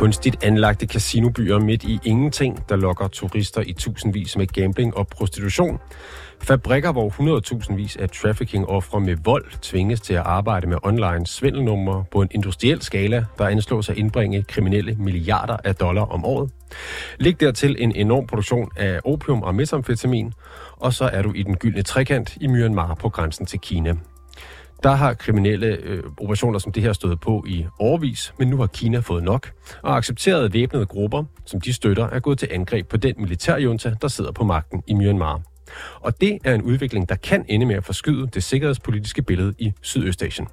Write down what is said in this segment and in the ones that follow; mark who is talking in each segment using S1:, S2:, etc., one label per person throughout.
S1: Kunstigt anlagte casinobyer midt i ingenting, der lokker turister i tusindvis med gambling og prostitution. Fabrikker, hvor 100.000 af trafficking-ofre med vold tvinges til at arbejde med online svindelnumre på en industriel skala, der anslås at indbringe kriminelle milliarder af dollar om året. Læg dertil en enorm produktion af opium og metamfetamin, og så er du i den gyldne trekant i Myanmar på grænsen til Kina. Der har kriminelle øh, operationer som det her stået på i årvis, men nu har Kina fået nok og accepteret væbnede grupper, som de støtter, er gået til angreb på den militærjunta, der sidder på magten i Myanmar. Og det er en udvikling, der kan ende med at forskyde det sikkerhedspolitiske billede i Sydøstasien.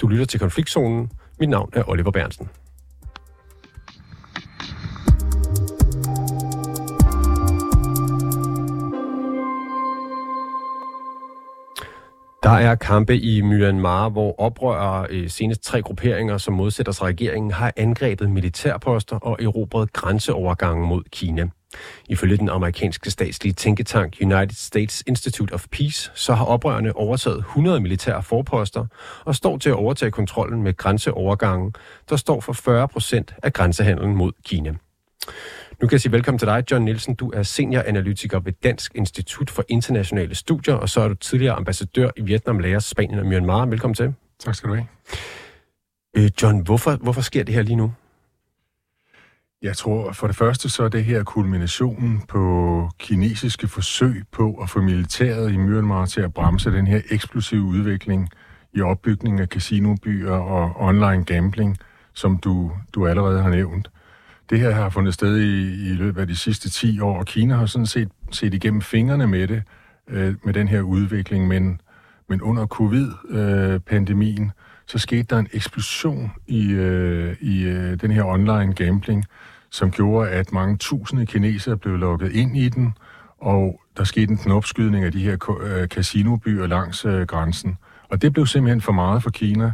S1: Du lytter til Konfliktzonen. Mit navn er Oliver Bernsen. Der er kampe i Myanmar, hvor oprørere, øh, senest tre grupperinger, som modsætter sig regeringen, har angrebet militærposter og erobret grænseovergangen mod Kina. Ifølge den amerikanske statslige tænketank United States Institute of Peace, så har oprørerne overtaget 100 militære forposter og står til at overtage kontrollen med grænseovergangen, der står for 40 procent af grænsehandlen mod Kina. Nu kan jeg sige velkommen til dig, John Nielsen. Du er senioranalytiker ved Dansk Institut for Internationale Studier, og så er du tidligere ambassadør i Vietnam, Laos, Spanien og Myanmar. Velkommen til.
S2: Tak skal du have.
S1: Øh, John, hvorfor, hvorfor sker det her lige nu?
S2: Jeg tror, for det første så er det her kulminationen på kinesiske forsøg på at få militæret i Myanmar til at bremse den her eksplosive udvikling i opbygningen af casinobyer og online gambling, som du, du allerede har nævnt. Det her har fundet sted i, i løbet af de sidste 10 år, og Kina har sådan set set igennem fingrene med det, øh, med den her udvikling, men, men under covid-pandemien, så skete der en eksplosion i, øh, i øh, den her online gambling, som gjorde, at mange tusinde kinesere blev lukket ind i den, og der skete en knopskydning af de her øh, casinobyer langs øh, grænsen. Og det blev simpelthen for meget for Kina,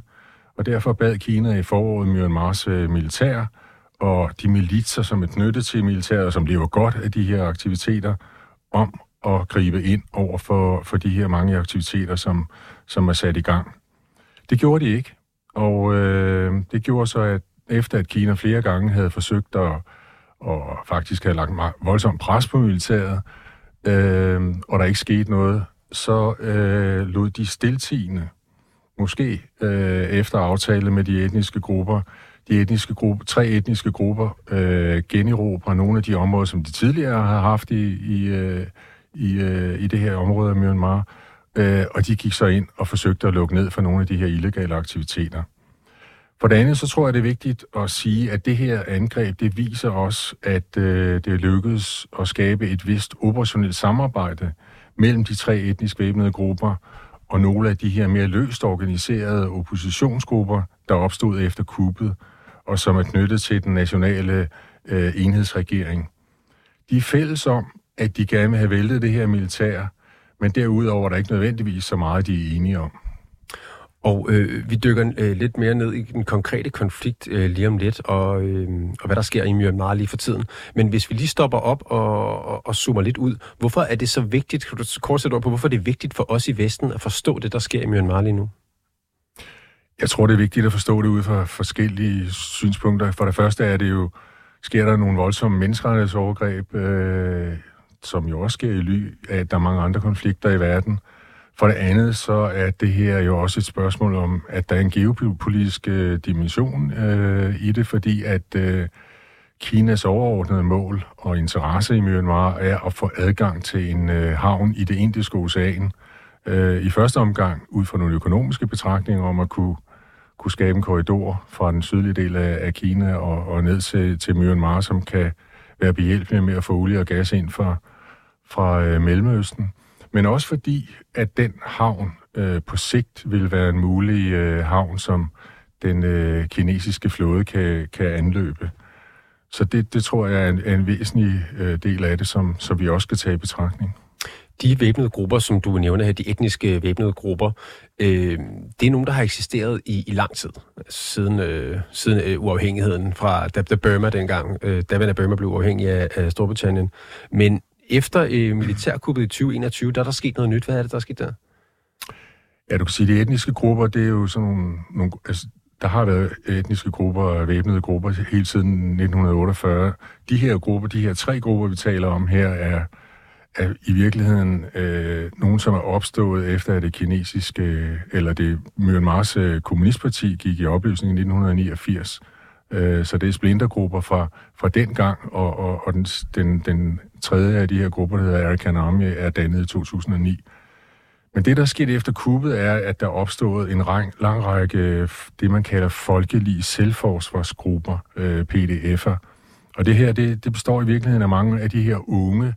S2: og derfor bad Kina i foråret Myanmars øh, militær og de militser, som er knyttet til militæret, og som lever godt af de her aktiviteter, om at gribe ind over for, for de her mange aktiviteter, som, som er sat i gang. Det gjorde de ikke, og øh, det gjorde så, at efter at Kina flere gange havde forsøgt at og faktisk havde lagt voldsomt pres på militæret, øh, og der ikke skete noget, så øh, lod de stiltigende, måske øh, efter aftale med de etniske grupper, de etniske gruppe, tre etniske grupper øh, generobre nogle af de områder, som de tidligere har haft i, i, øh, i, øh, i det her område af Myanmar, øh, og de gik så ind og forsøgte at lukke ned for nogle af de her illegale aktiviteter. For det andet, så tror jeg, det er vigtigt at sige, at det her angreb, det viser os, at øh, det lykkedes at skabe et vist operationelt samarbejde mellem de tre etnisk væbnede grupper og nogle af de her mere løst organiserede oppositionsgrupper, der opstod efter kuppet, og som er knyttet til den nationale øh, enhedsregering. De er fælles om, at de gerne vil have væltet det her militær, men derudover er der ikke nødvendigvis så meget, de er enige om.
S1: Og øh, vi dykker øh, lidt mere ned i den konkrete konflikt øh, lige om lidt, og, øh, og hvad der sker i Myanmar lige for tiden. Men hvis vi lige stopper op og, og, og zoomer lidt ud, hvorfor er det så vigtigt, kan du kort sætte på, hvorfor det er vigtigt for os i Vesten at forstå det, der sker i Myanmar lige nu?
S2: Jeg tror, det er vigtigt at forstå det ud fra forskellige synspunkter. For det første er det jo, sker der nogle voldsomme menneskerettighedsovergreb, øh, som jo også sker i ly af, at der er mange andre konflikter i verden. For det andet så er det her jo også et spørgsmål om, at der er en geopolitisk øh, dimension øh, i det, fordi at øh, Kinas overordnede mål og interesse i Myanmar er at få adgang til en øh, havn i det indiske ocean. Øh, I første omgang ud fra nogle økonomiske betragtninger om at kunne, kunne skabe en korridor fra den sydlige del af, af Kina og, og ned til, til Myanmar, som kan være behjælpelig med at få olie og gas ind fra, fra øh, Mellemøsten men også fordi, at den havn øh, på sigt vil være en mulig øh, havn, som den øh, kinesiske flåde kan, kan anløbe. Så det, det tror jeg er en, er en væsentlig øh, del af det, som, som vi også skal tage i betragtning.
S1: De væbnede grupper, som du nævner her, de etniske væbnede grupper, øh, det er nogen, der har eksisteret i, i lang tid, siden, øh, siden øh, uafhængigheden fra da, da Burma dengang, øh, da Burma blev uafhængig af, af Storbritannien. Men efter øh, militærkuppet i 2021, der er der sket noget nyt. Hvad er det, der er sket der?
S2: Ja, du kan sige, at de etniske grupper, det er jo sådan nogle, nogle altså, der har været etniske grupper og væbnede grupper hele siden 1948. De her grupper, de her tre grupper, vi taler om her, er, er i virkeligheden øh, nogen, som er opstået efter, at det kinesiske, eller det Myanmars øh, kommunistparti gik i opløsning i 1989. Øh, så det er splintergrupper fra, fra den gang, og, og, og den, den, den tredje af de her grupper, der hedder Arakan Army, er dannet i 2009. Men det, der skete efter kuppet, er, at der opstod en lang, lang række, det man kalder folkelige selvforsvarsgrupper, øh, PDF'er. Og det her, det, det består i virkeligheden af mange af de her unge,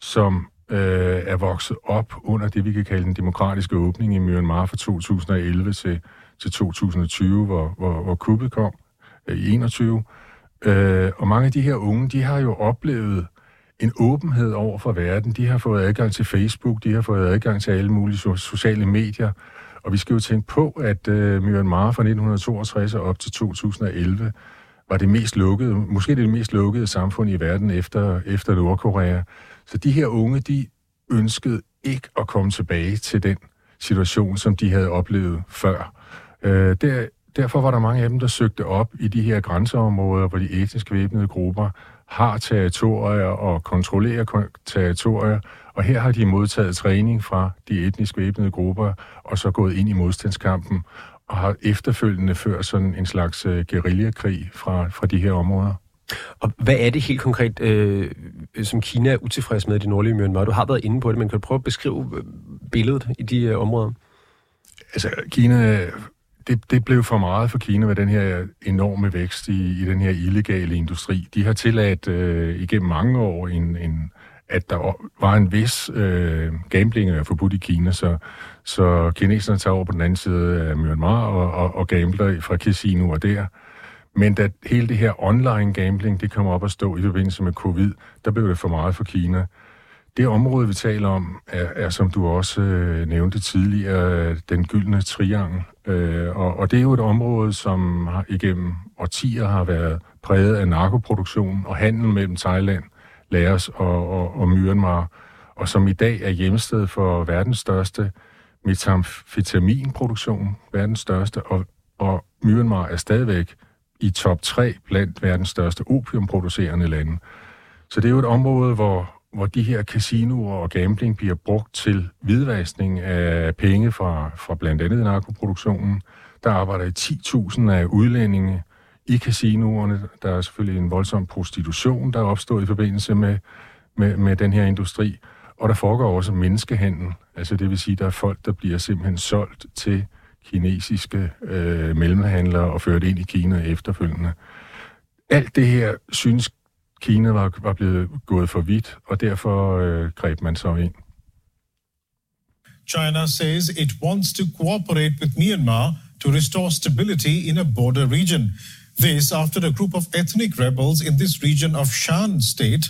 S2: som øh, er vokset op under det, vi kan kalde den demokratiske åbning i Myanmar fra 2011 til, til 2020, hvor, hvor, hvor kuppet kom øh, i 21. Øh, og mange af de her unge, de har jo oplevet en åbenhed over for verden. De har fået adgang til Facebook, de har fået adgang til alle mulige sociale medier. Og vi skal jo tænke på, at øh, Myanmar fra 1962 og op til 2011 var det mest lukkede, måske det mest lukkede samfund i verden efter, efter Nordkorea. Så de her unge, de ønskede ikke at komme tilbage til den situation, som de havde oplevet før. Øh, der, derfor var der mange af dem, der søgte op i de her grænseområder, hvor de etnisk væbnede grupper har territorier og kontrollerer territorier, og her har de modtaget træning fra de etnisk væbnede grupper, og så gået ind i modstandskampen, og har efterfølgende ført sådan en slags uh, guerillakrig fra, fra de her områder.
S1: Og hvad er det helt konkret, øh, som Kina er utilfreds med i det nordlige Myanmar? Du har været inde på det, men kan du prøve at beskrive øh, billedet i de øh, områder?
S2: Altså, Kina det, det blev for meget for Kina med den her enorme vækst i, i den her illegale industri. De har tilladt øh, igennem mange år, en, en, at der var en vis øh, gambling er forbudt i Kina, så, så kineserne tager over på den anden side af Myanmar og, og, og gambler fra casinoer der. Men da hele det her online gambling, det kommer op at stå i forbindelse med covid, der blev det for meget for Kina. Det område, vi taler om, er, er som du også øh, nævnte tidligere, den gyldne triangel. Øh, og, og det er jo et område, som har, igennem årtier har været præget af narkoproduktion og handel mellem Thailand, Laos og, og, og Myanmar, og som i dag er hjemsted for verdens største metamfetaminproduktion, verdens største, og, og Myanmar er stadigvæk i top 3 blandt verdens største opiumproducerende lande. Så det er jo et område, hvor, hvor de her casinoer og gambling bliver brugt til hvidvaskning af penge fra, fra blandt andet narkoproduktionen. Der arbejder i 10.000 af udlændinge i casinoerne. Der er selvfølgelig en voldsom prostitution, der er opstået i forbindelse med, med, med den her industri. Og der foregår også menneskehandel. Altså det vil sige, der er folk, der bliver simpelthen solgt til kinesiske øh, mellemhandlere og ført ind i Kina efterfølgende. Alt det her synes Kina var, var blevet gået for vidt, og derfor øh, greb man så ind.
S3: China says it wants to cooperate with Myanmar to restore stability in a border region. This after a group of ethnic rebels in this region of Shan state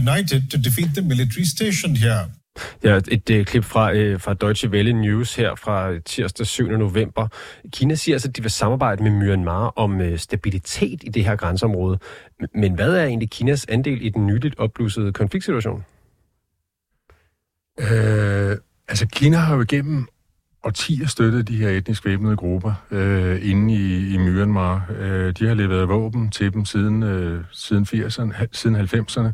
S3: united to defeat the military stationed here.
S1: Ja, et øh, klip fra, øh, fra Deutsche Welle News her fra tirsdag 7. november. Kina siger altså, at de vil samarbejde med Myanmar om øh, stabilitet i det her grænseområde. Men hvad er egentlig Kinas andel i den nyligt opblussede konfliktsituation?
S2: Øh, altså, Kina har jo igennem årtier støttet de her etnisk væbnede grupper øh, inde i, i Myanmar. Øh, de har leveret våben til dem siden, øh, siden 80'erne, siden 90'erne.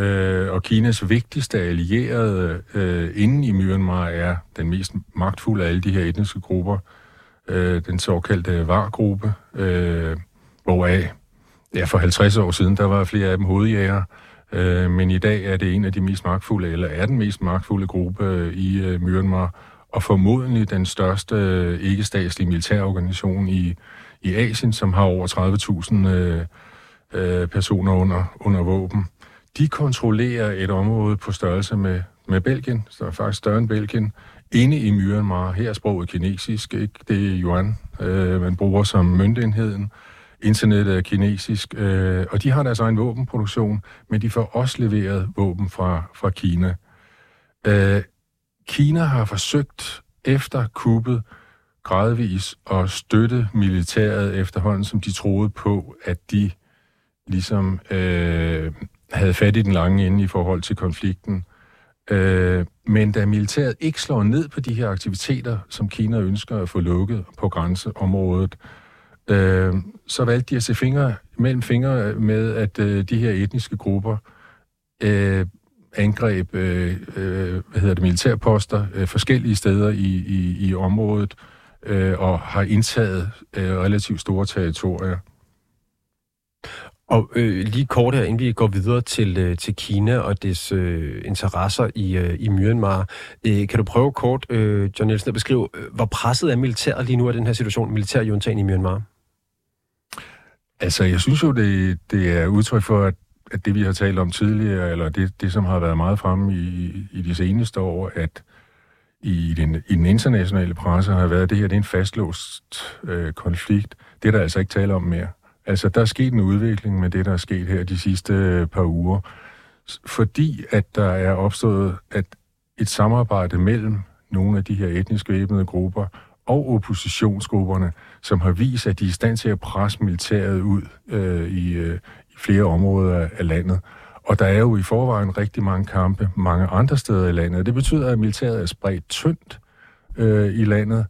S2: Øh, og Kinas vigtigste allierede øh, inde i Myanmar er den mest magtfulde af alle de her etniske grupper, øh, den såkaldte VAR-gruppe, øh, hvoraf ja, for 50 år siden, der var flere af dem hovedjæger, øh, men i dag er det en af de mest magtfulde, eller er den mest magtfulde gruppe øh, i øh, Myanmar, og formodentlig den største øh, ikke-statslige militærorganisation i, i Asien, som har over 30.000 øh, øh, personer under, under våben. De kontrollerer et område på størrelse med, med Belgien, så er faktisk større end Belgien, inde i Myanmar. Her er sproget kinesisk, ikke? det er yuan, øh, man bruger som møntenheden. Internettet er kinesisk, øh, og de har deres egen våbenproduktion, men de får også leveret våben fra, fra Kina. Øh, Kina har forsøgt efter kuppet gradvis at støtte militæret efterhånden, som de troede på, at de ligesom øh, havde fat i den lange ende i forhold til konflikten. Øh, men da militæret ikke slår ned på de her aktiviteter, som Kina ønsker at få lukket på grænseområdet, øh, så valgte de at se fingre, mellem fingre med, at øh, de her etniske grupper øh, angreb øh, øh, hvad hedder det, militærposter øh, forskellige steder i, i, i området øh, og har indtaget øh, relativt store territorier.
S1: Og øh, lige kort her, inden vi går videre til, øh, til Kina og dets øh, interesser i, øh, i Myanmar, øh, kan du prøve kort, øh, John Nielsen, at beskrive, øh, hvor presset er militæret lige nu af den her situation, militærjuntagen i Myanmar?
S2: Altså, jeg synes jo, det, det er udtryk for, at, at det, vi har talt om tidligere, eller det, det som har været meget fremme i, i de seneste år, at i den, i den internationale presse har været, at det her det er en fastlåst øh, konflikt. Det er der altså ikke tale om mere. Altså, der er sket en udvikling med det, der er sket her de sidste øh, par uger, fordi at der er opstået at et samarbejde mellem nogle af de her etnisk væbnede grupper og oppositionsgrupperne, som har vist, at de er i stand til at presse militæret ud øh, i, øh, i flere områder af, landet. Og der er jo i forvejen rigtig mange kampe mange andre steder i landet. Det betyder, at militæret er spredt tyndt øh, i landet,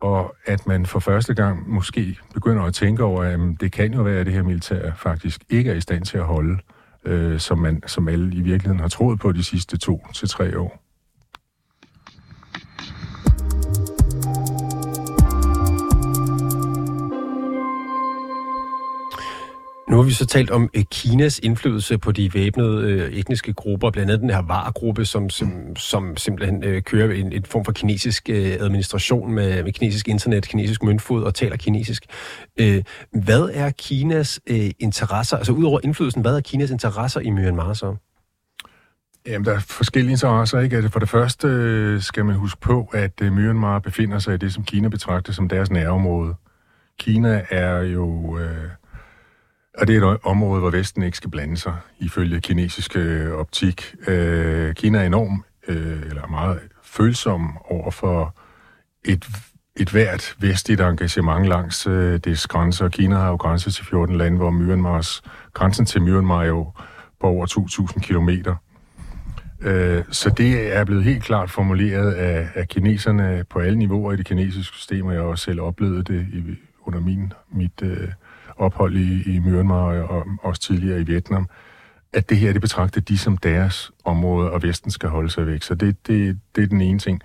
S2: og at man for første gang måske begynder at tænke over, at jamen, det kan jo være, at det her militær faktisk ikke er i stand til at holde, øh, som, man, som alle i virkeligheden har troet på de sidste to til tre år.
S1: Nu har vi så talt om øh, Kinas indflydelse på de væbnede øh, etniske grupper, blandt andet den her VAR-gruppe, som, som, som simpelthen øh, kører en, en form for kinesisk øh, administration med, med kinesisk internet, kinesisk møntfod og taler kinesisk. Øh, hvad er Kinas øh, interesser, altså udover indflydelsen, hvad er Kinas interesser i Myanmar så?
S2: Jamen, der er forskellige interesser, ikke? Altså, for det første øh, skal man huske på, at øh, Myanmar befinder sig i det, som Kina betragter som deres nærområde. Kina er jo... Øh, og det er et område, hvor Vesten ikke skal blande sig, ifølge kinesiske øh, optik. Øh, Kina er enorm, øh, eller meget følsom over for et, et hvert vestligt engagement langs øh, dets grænser. Kina har jo grænse til 14 lande, hvor Myanmars, grænsen til Myanmar er jo på over 2.000 kilometer. Øh, så det er blevet helt klart formuleret af, af kineserne på alle niveauer i det kinesiske system, og jeg har også selv oplevet det i, under min, mit... Øh, ophold i, i Myanmar og også tidligere i Vietnam, at det her, det betragter de som deres område, og Vesten skal holde sig væk. Så det, det, det er den ene ting.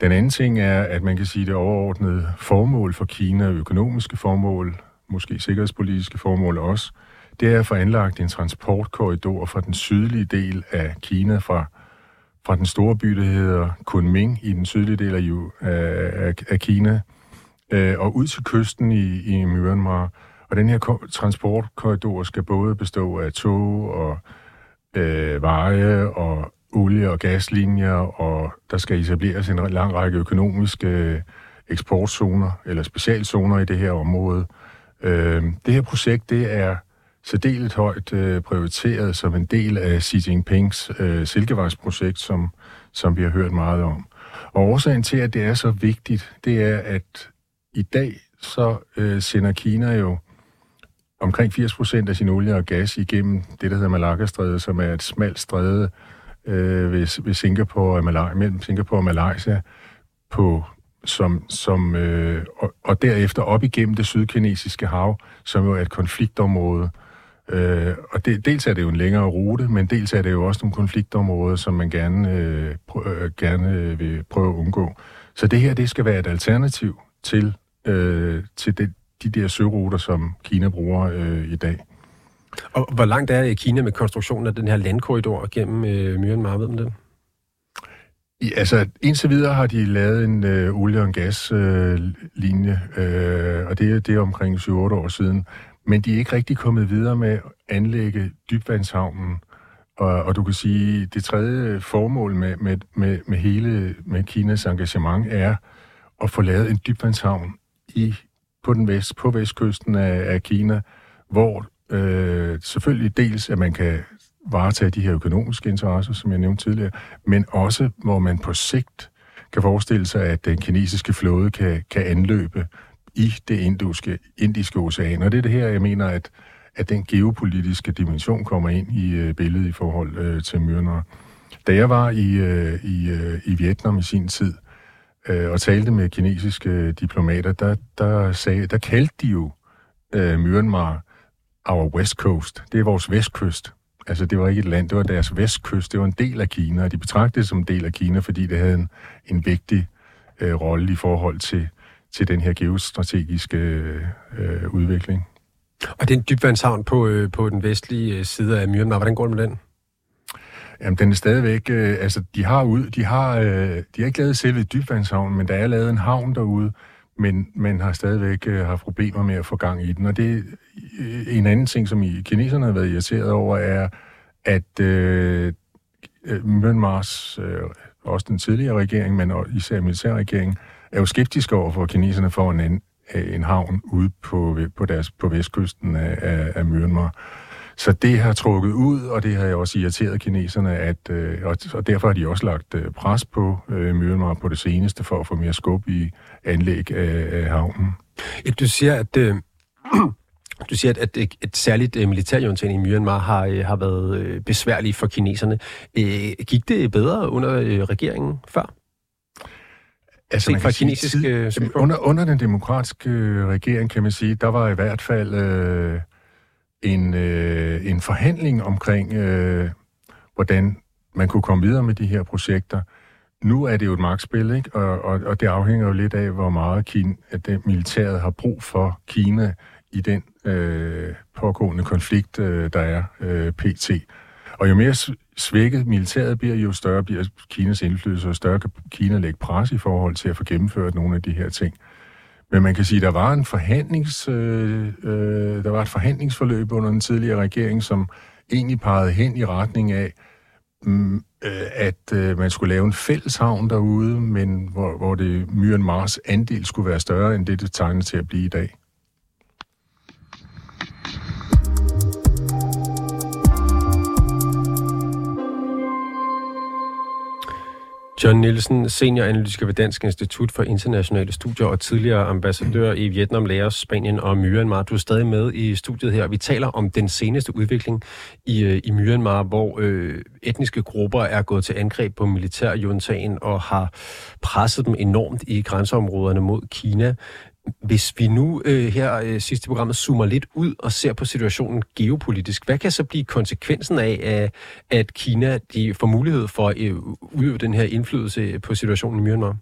S2: Den anden ting er, at man kan sige, det overordnede formål for Kina, økonomiske formål, måske sikkerhedspolitiske formål også, det er at få anlagt en transportkorridor fra den sydlige del af Kina, fra, fra den store by, der hedder Kunming, i den sydlige del af, af, af Kina, øh, og ud til kysten i, i Myanmar, og den her transportkorridor skal både bestå af tog og øh, veje og olie- og gaslinjer, og der skal etableres en lang række økonomiske øh, eksportzoner eller specialzoner i det her område. Øh, det her projekt, det er særdeles højt øh, prioriteret som en del af Xi Jinpings øh, Silkevejsprojekt, som, som vi har hørt meget om. Og årsagen til, at det er så vigtigt, det er, at i dag så øh, sender Kina jo omkring 80 procent af sin olie og gas igennem det, der hedder Malacca-strædet, som er et smalt stræde øh, ved, ved Singapore og Malaysia, mellem Singapore og Malaysia, på, som, som, øh, og, og derefter op igennem det sydkinesiske hav, som jo er et konfliktområde. Øh, og det, dels er det jo en længere rute, men dels er det jo også nogle konfliktområder, som man gerne, øh, prø- øh, gerne øh, vil prøve at undgå. Så det her, det skal være et alternativ til, øh, til det, de der søruter, som Kina bruger øh, i dag.
S1: Og hvor langt er Kina med konstruktionen af den her landkorridor gennem øh, Myanmar, ved man det?
S2: I, altså, indtil videre har de lavet en øh, olie- og gaslinje, øh, øh, og det, det er omkring 7-8 år siden. Men de er ikke rigtig kommet videre med at anlægge dybvandshavnen. Og, og du kan sige, det tredje formål med, med, med, med hele med Kinas engagement er at få lavet en dybvandshavn i på, den vest, på vestkysten af, af Kina, hvor øh, selvfølgelig dels, at man kan varetage de her økonomiske interesser, som jeg nævnte tidligere, men også, hvor man på sigt kan forestille sig, at den kinesiske flåde kan, kan anløbe i det indiske, indiske ocean. Og det er det her, jeg mener, at, at den geopolitiske dimension kommer ind i øh, billedet i forhold øh, til Myanmar. Da jeg var i, øh, i, øh, i Vietnam i sin tid, øh, og talte med kinesiske øh, diplomater, der, der, sagde, der kaldte de jo øh, Myanmar our west coast. Det er vores vestkyst. Altså, det var ikke et land, det var deres vestkyst. Det var en del af Kina, og de betragtede det som en del af Kina, fordi det havde en, en vigtig øh, rolle i forhold til, til den her geostrategiske øh, øh udvikling.
S1: Og det er en dybvandshavn på, øh, på den vestlige øh, side af Myanmar. Hvordan går det med den?
S2: Jamen, den er stadigvæk... Øh, altså, de har, ud, de, har, øh, de har ikke lavet selve dybvandshavnen, men der er lavet en havn derude, men man har stadigvæk øh, haft problemer med at få gang i den. Og det øh, en anden ting, som I kineserne har været irriteret over, er, at øh, øh Myanmars, øh, også den tidligere regering, men især militærregeringen, er jo skeptiske over for kineserne for en, en havn ude på, på, deres, på vestkysten af, af, af Myanmar. Så det har trukket ud, og det har også irriteret kineserne, at, øh, og derfor har de også lagt øh, pres på øh, Myanmar på det seneste for at få mere skub i anlæg af, af havnen.
S1: Ja, du siger, at... Øh du siger, at, at, et særligt uh, militærjuntan i Myanmar har, uh, har været uh, besværligt for kineserne. Uh, gik det bedre under uh, regeringen før?
S2: Altså, man kinesisk sige, tid, under, under den demokratiske regering, kan man sige, der var i hvert fald... Uh, en, øh, en forhandling omkring, øh, hvordan man kunne komme videre med de her projekter. Nu er det jo et magtspil, ikke? Og, og, og det afhænger jo lidt af, hvor meget Kina, at det militæret har brug for Kina i den øh, pågående konflikt, øh, der er øh, pt. Og jo mere svækket militæret bliver, jo større bliver Kinas indflydelse, og større kan Kina lægge pres i forhold til at få gennemført nogle af de her ting. Men man kan sige, der var en forhandlings, øh, øh, der var et forhandlingsforløb under den tidligere regering, som egentlig pegede hen i retning af, mm, øh, at øh, man skulle lave en fælles havn derude, men hvor, hvor det Myanmars andel skulle være større end det, det tegner til at blive i dag.
S1: John Nielsen, senioranalytiker ved Dansk Institut for Internationale Studier og tidligere ambassadør i Vietnam, Laos, Spanien og Myanmar. Du er stadig med i studiet her. Vi taler om den seneste udvikling i, øh, i Myanmar, hvor øh, etniske grupper er gået til angreb på militærjuntagen og har presset dem enormt i grænseområderne mod Kina. Hvis vi nu øh, her øh, sidste programmet zoomer lidt ud og ser på situationen geopolitisk, hvad kan så blive konsekvensen af, at Kina de får mulighed for at øh, udøve den her indflydelse på situationen i Myanmar?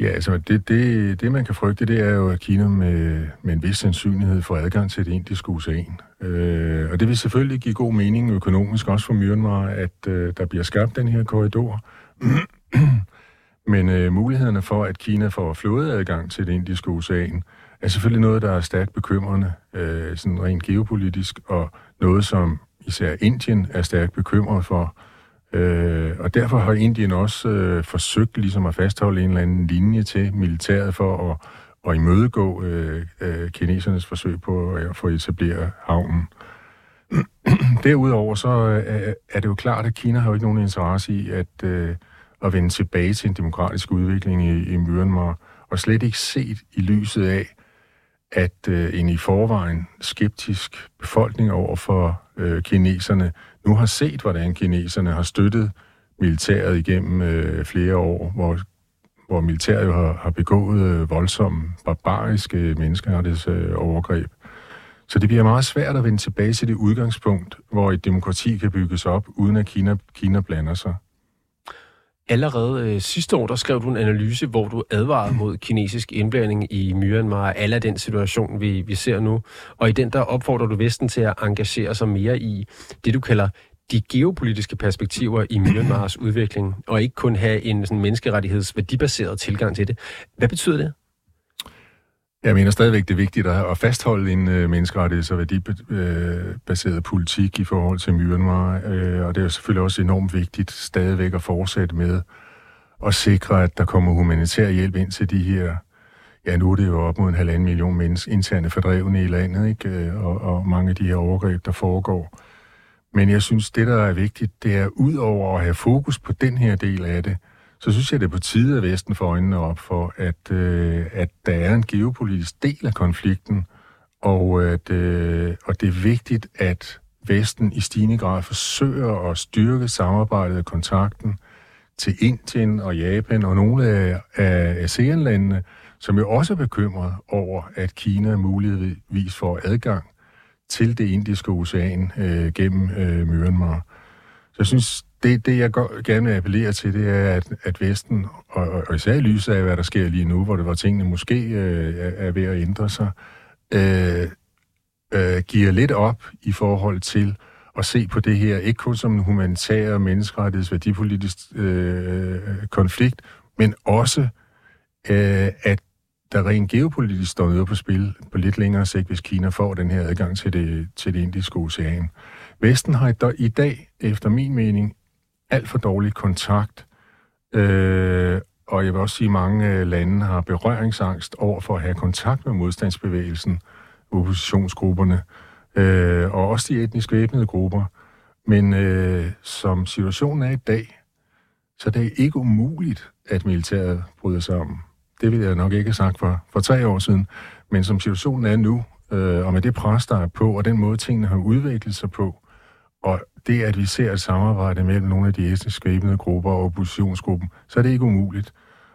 S2: Ja, altså det, det, det man kan frygte, det er jo, at Kina med, med en vis sandsynlighed får adgang til det indiske ocean. Øh, og det vil selvfølgelig give god mening økonomisk også for Myanmar, at øh, der bliver skabt den her korridor. Men øh, mulighederne for, at Kina får flådeadgang til det indiske ocean, er selvfølgelig noget, der er stærkt bekymrende, øh, sådan rent geopolitisk, og noget, som især Indien er stærkt bekymret for. Øh, og derfor har Indien også øh, forsøgt ligesom at fastholde en eller anden linje til militæret for at, at imødegå øh, øh, kinesernes forsøg på at få etableret havnen. Derudover så øh, er det jo klart, at Kina har jo ikke nogen interesse i, at øh, at vende tilbage til en demokratisk udvikling i, i Myanmar, og slet ikke set i lyset af, at øh, en i forvejen skeptisk befolkning over for øh, kineserne nu har set, hvordan kineserne har støttet militæret igennem øh, flere år, hvor, hvor militæret jo har, har begået øh, voldsomme, barbariske menneskerettighedsovergreb. Øh, Så det bliver meget svært at vende tilbage til det udgangspunkt, hvor et demokrati kan bygges op, uden at Kina, Kina blander sig.
S1: Allerede øh, sidste år, der skrev du en analyse, hvor du advarede mod kinesisk indblanding i Myanmar, alle den situation, vi, vi ser nu. Og i den, der opfordrer du Vesten til at engagere sig mere i det, du kalder de geopolitiske perspektiver i Myanmars udvikling, og ikke kun have en sådan, menneskerettighedsværdibaseret tilgang til det. Hvad betyder det?
S2: Jeg mener stadigvæk, det er vigtigt at fastholde en øh, menneskerettigheds- og værdibaseret øh, politik i forhold til Myanmar, øh, og det er selvfølgelig også enormt vigtigt stadigvæk at fortsætte med at sikre, at der kommer humanitær hjælp ind til de her, ja nu er det jo op mod en halvanden million mennesker interne fordrevne i landet, ikke? Øh, og, og mange af de her overgreb, der foregår. Men jeg synes, det der er vigtigt, det er ud over at have fokus på den her del af det, så synes jeg, det er på tide, at Vesten får øjnene op for, at, øh, at der er en geopolitisk del af konflikten, og, at, øh, og det er vigtigt, at Vesten i stigende grad forsøger at styrke samarbejdet og kontakten til Indien og Japan og nogle af, af ASEAN-landene, som jo også er bekymret over, at Kina muligvis får adgang til det indiske ocean øh, gennem øh, Myanmar. Så jeg synes, det, det jeg gerne vil appellere til, det er, at, at Vesten, og, og især i lyset af, hvad der sker lige nu, hvor det var tingene måske øh, er, er ved at ændre sig, øh, øh, giver lidt op i forhold til at se på det her, ikke kun som en humanitær og menneskerettigheds værdipolitisk øh, konflikt, men også, øh, at der rent geopolitisk står noget på spil på lidt længere sigt, hvis Kina får den her adgang til det, til det indiske ocean. Vesten har i dag, efter min mening, alt for dårlig kontakt, øh, og jeg vil også sige, at mange øh, lande har berøringsangst over for at have kontakt med modstandsbevægelsen, oppositionsgrupperne, øh, og også de etnisk væbnede grupper. Men øh, som situationen er i dag, så det er ikke umuligt, at militæret bryder sammen. Det ville jeg nok ikke have sagt for, for tre år siden. Men som situationen er nu, øh, og med det pres, der er på, og den måde, tingene har udviklet sig på, og det, at vi ser et samarbejde mellem nogle af de etnisk væbnede grupper og oppositionsgruppen, så er det ikke umuligt.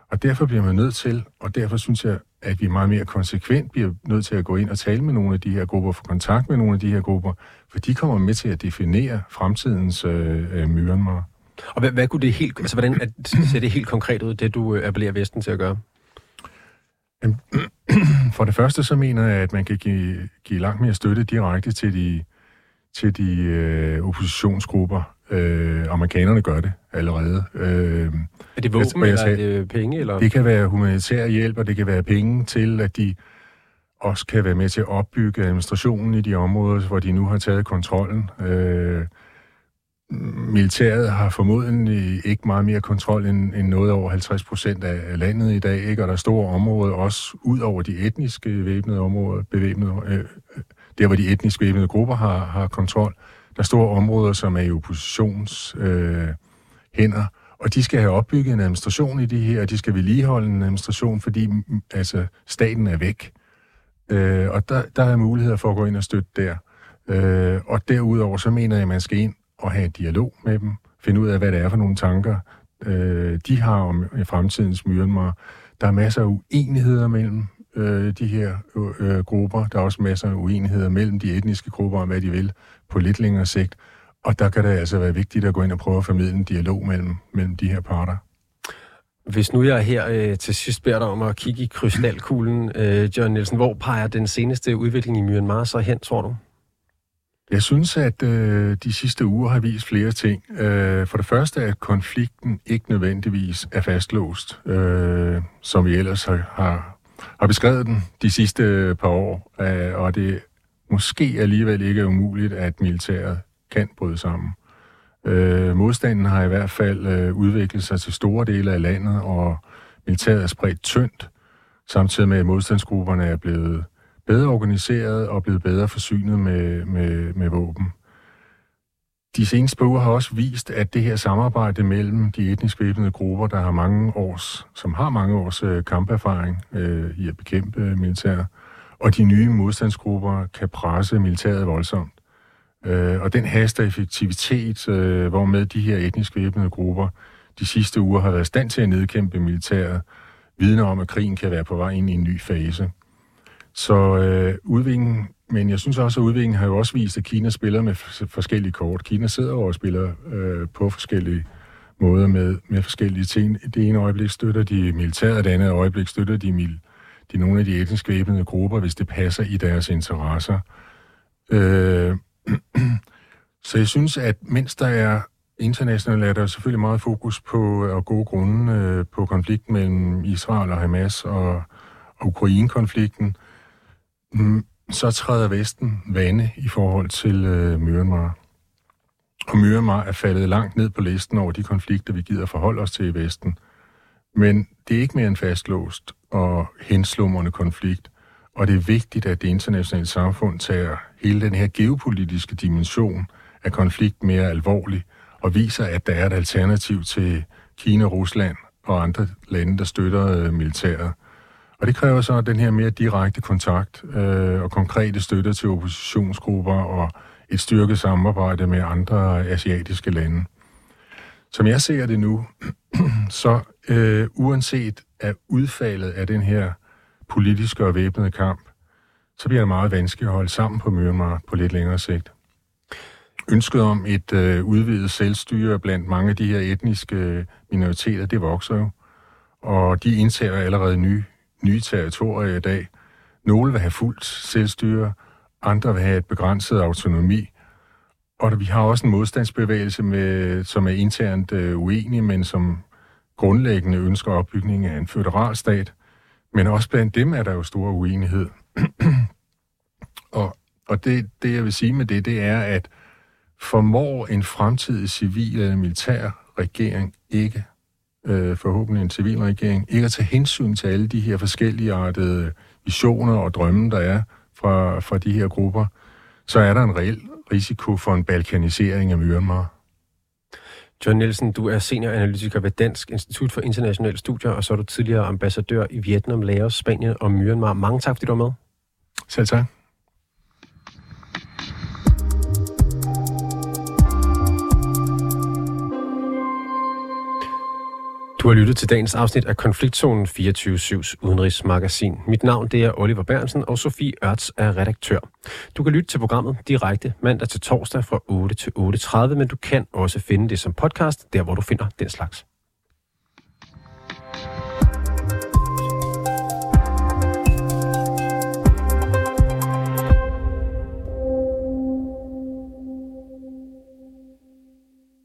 S2: Og derfor bliver man nødt til, og derfor synes jeg, at vi meget mere konsekvent bliver nødt til at gå ind og tale med nogle af de her grupper, få kontakt med nogle af de her grupper, for de kommer med til at definere fremtidens øh, øh, Myanmar.
S1: Og hvad, hvad kunne det helt, altså hvordan at, ser det helt konkret ud, det du øh, appellerer Vesten til at gøre?
S2: For det første så mener jeg, at man kan give, give langt mere støtte direkte til de, til de øh, oppositionsgrupper. Øh, amerikanerne gør det allerede. Øh,
S1: er det våben, eller er det penge? Eller?
S2: Det kan være humanitær hjælp, og det kan være penge til, at de også kan være med til at opbygge administrationen i de områder, hvor de nu har taget kontrollen. Øh, militæret har formodentlig ikke meget mere kontrol end, end noget over 50 procent af landet i dag, ikke? og der er store områder, også ud over de etniske væbnede områder, bevæbnede, øh, der hvor de etniske væbnede grupper har, har kontrol. Der er store områder, som er i oppositions øh, hænder, og de skal have opbygget en administration i det her, og de skal vedligeholde en administration, fordi mm, altså, staten er væk. Øh, og der, der er muligheder for at gå ind og støtte der. Øh, og derudover så mener jeg, at man skal ind og have dialog med dem, finde ud af, hvad det er for nogle tanker, øh, de har om fremtidens Myanmar. Der er masser af uenigheder mellem øh, de her øh, grupper. Der er også masser af uenigheder mellem de etniske grupper om, hvad de vil på lidt længere sigt. Og der kan det altså være vigtigt at gå ind og prøve at formidle en dialog mellem, mellem de her parter.
S1: Hvis nu jeg her øh, til sidst beder dig om at kigge i krystalkuglen, øh, John Nielsen, hvor peger den seneste udvikling i Myanmar så hen, tror du?
S2: Jeg synes, at øh, de sidste uger har vist flere ting. Øh, for det første, at konflikten ikke nødvendigvis er fastlåst, øh, som vi ellers har, har, har beskrevet den de sidste par år, øh, og det måske alligevel ikke er umuligt, at militæret kan bryde sammen. Øh, modstanden har i hvert fald øh, udviklet sig til store dele af landet, og militæret er spredt tyndt, samtidig med at modstandsgrupperne er blevet bedre organiseret og blevet bedre forsynet med, med, med våben. De seneste par har også vist, at det her samarbejde mellem de etnisk væbnede grupper, der har mange års, som har mange års øh, kamperfaring øh, i at bekæmpe øh, militær, og de nye modstandsgrupper kan presse militæret voldsomt. Øh, og den haster effektivitet, øh, hvormed de her etnisk væbnede grupper de sidste uger har været i stand til at nedkæmpe militæret, vidner om, at krigen kan være på vej ind i en ny fase. Så øh, udviklingen, men jeg synes også, at udviklingen har jo også vist, at Kina spiller med forskellige kort. Kina sidder og spiller øh, på forskellige måder med, med forskellige ting. Det ene øjeblik støtter de militæret, det andet øjeblik støtter de, mil, de nogle af de etnisk væbnede grupper, hvis det passer i deres interesser. Øh, så jeg synes, at mens der er internationalt, er der selvfølgelig meget fokus på øh, og gode grunde øh, på konflikten mellem Israel og Hamas og, og Ukraine-konflikten, mm, så træder Vesten vane i forhold til øh, Myanmar. Og Myanmar er faldet langt ned på listen over de konflikter, vi gider forholde os til i Vesten. Men det er ikke mere en fastlåst og henslummerne konflikt. Og det er vigtigt, at det internationale samfund tager hele den her geopolitiske dimension af konflikt mere alvorlig og viser, at der er et alternativ til Kina, Rusland og andre lande, der støtter øh, militæret. Og det kræver så den her mere direkte kontakt øh, og konkrete støtte til oppositionsgrupper og et styrket samarbejde med andre asiatiske lande. Som jeg ser det nu, så øh, uanset af udfaldet af den her politiske og væbnede kamp, så bliver det meget vanskeligt at holde sammen på Myanmar på lidt længere sigt. Ønsket om et øh, udvidet selvstyre blandt mange af de her etniske minoriteter, det vokser jo. Og de indtager allerede nye, nye territorier i dag. Nogle vil have fuldt selvstyre, andre vil have et begrænset autonomi. Og vi har også en modstandsbevægelse, med, som er internt øh, uenig, men som grundlæggende ønsker opbygning af en føderal stat. Men også blandt dem er der jo stor uenighed. og og det, det, jeg vil sige med det, det er, at formår en fremtidig civil eller militær regering ikke, øh, forhåbentlig en civil regering, ikke at tage hensyn til alle de her forskellige artede visioner og drømme, der er fra, fra de her grupper, så er der en reel risiko for en balkanisering af Myanmar.
S1: John Nielsen, du er senioranalytiker ved Dansk Institut for Internationale Studier, og så er du tidligere ambassadør i Vietnam, Laos, Spanien og Myanmar. Mange tak, fordi du var med.
S2: Selv tak.
S1: Du har lyttet til dagens afsnit af Konfliktzonen 24-7's udenrigsmagasin. Mit navn det er Oliver Bernsen, og Sofie Ørts er redaktør. Du kan lytte til programmet direkte mandag til torsdag fra 8 til 8.30, men du kan også finde det som podcast, der hvor du finder den slags.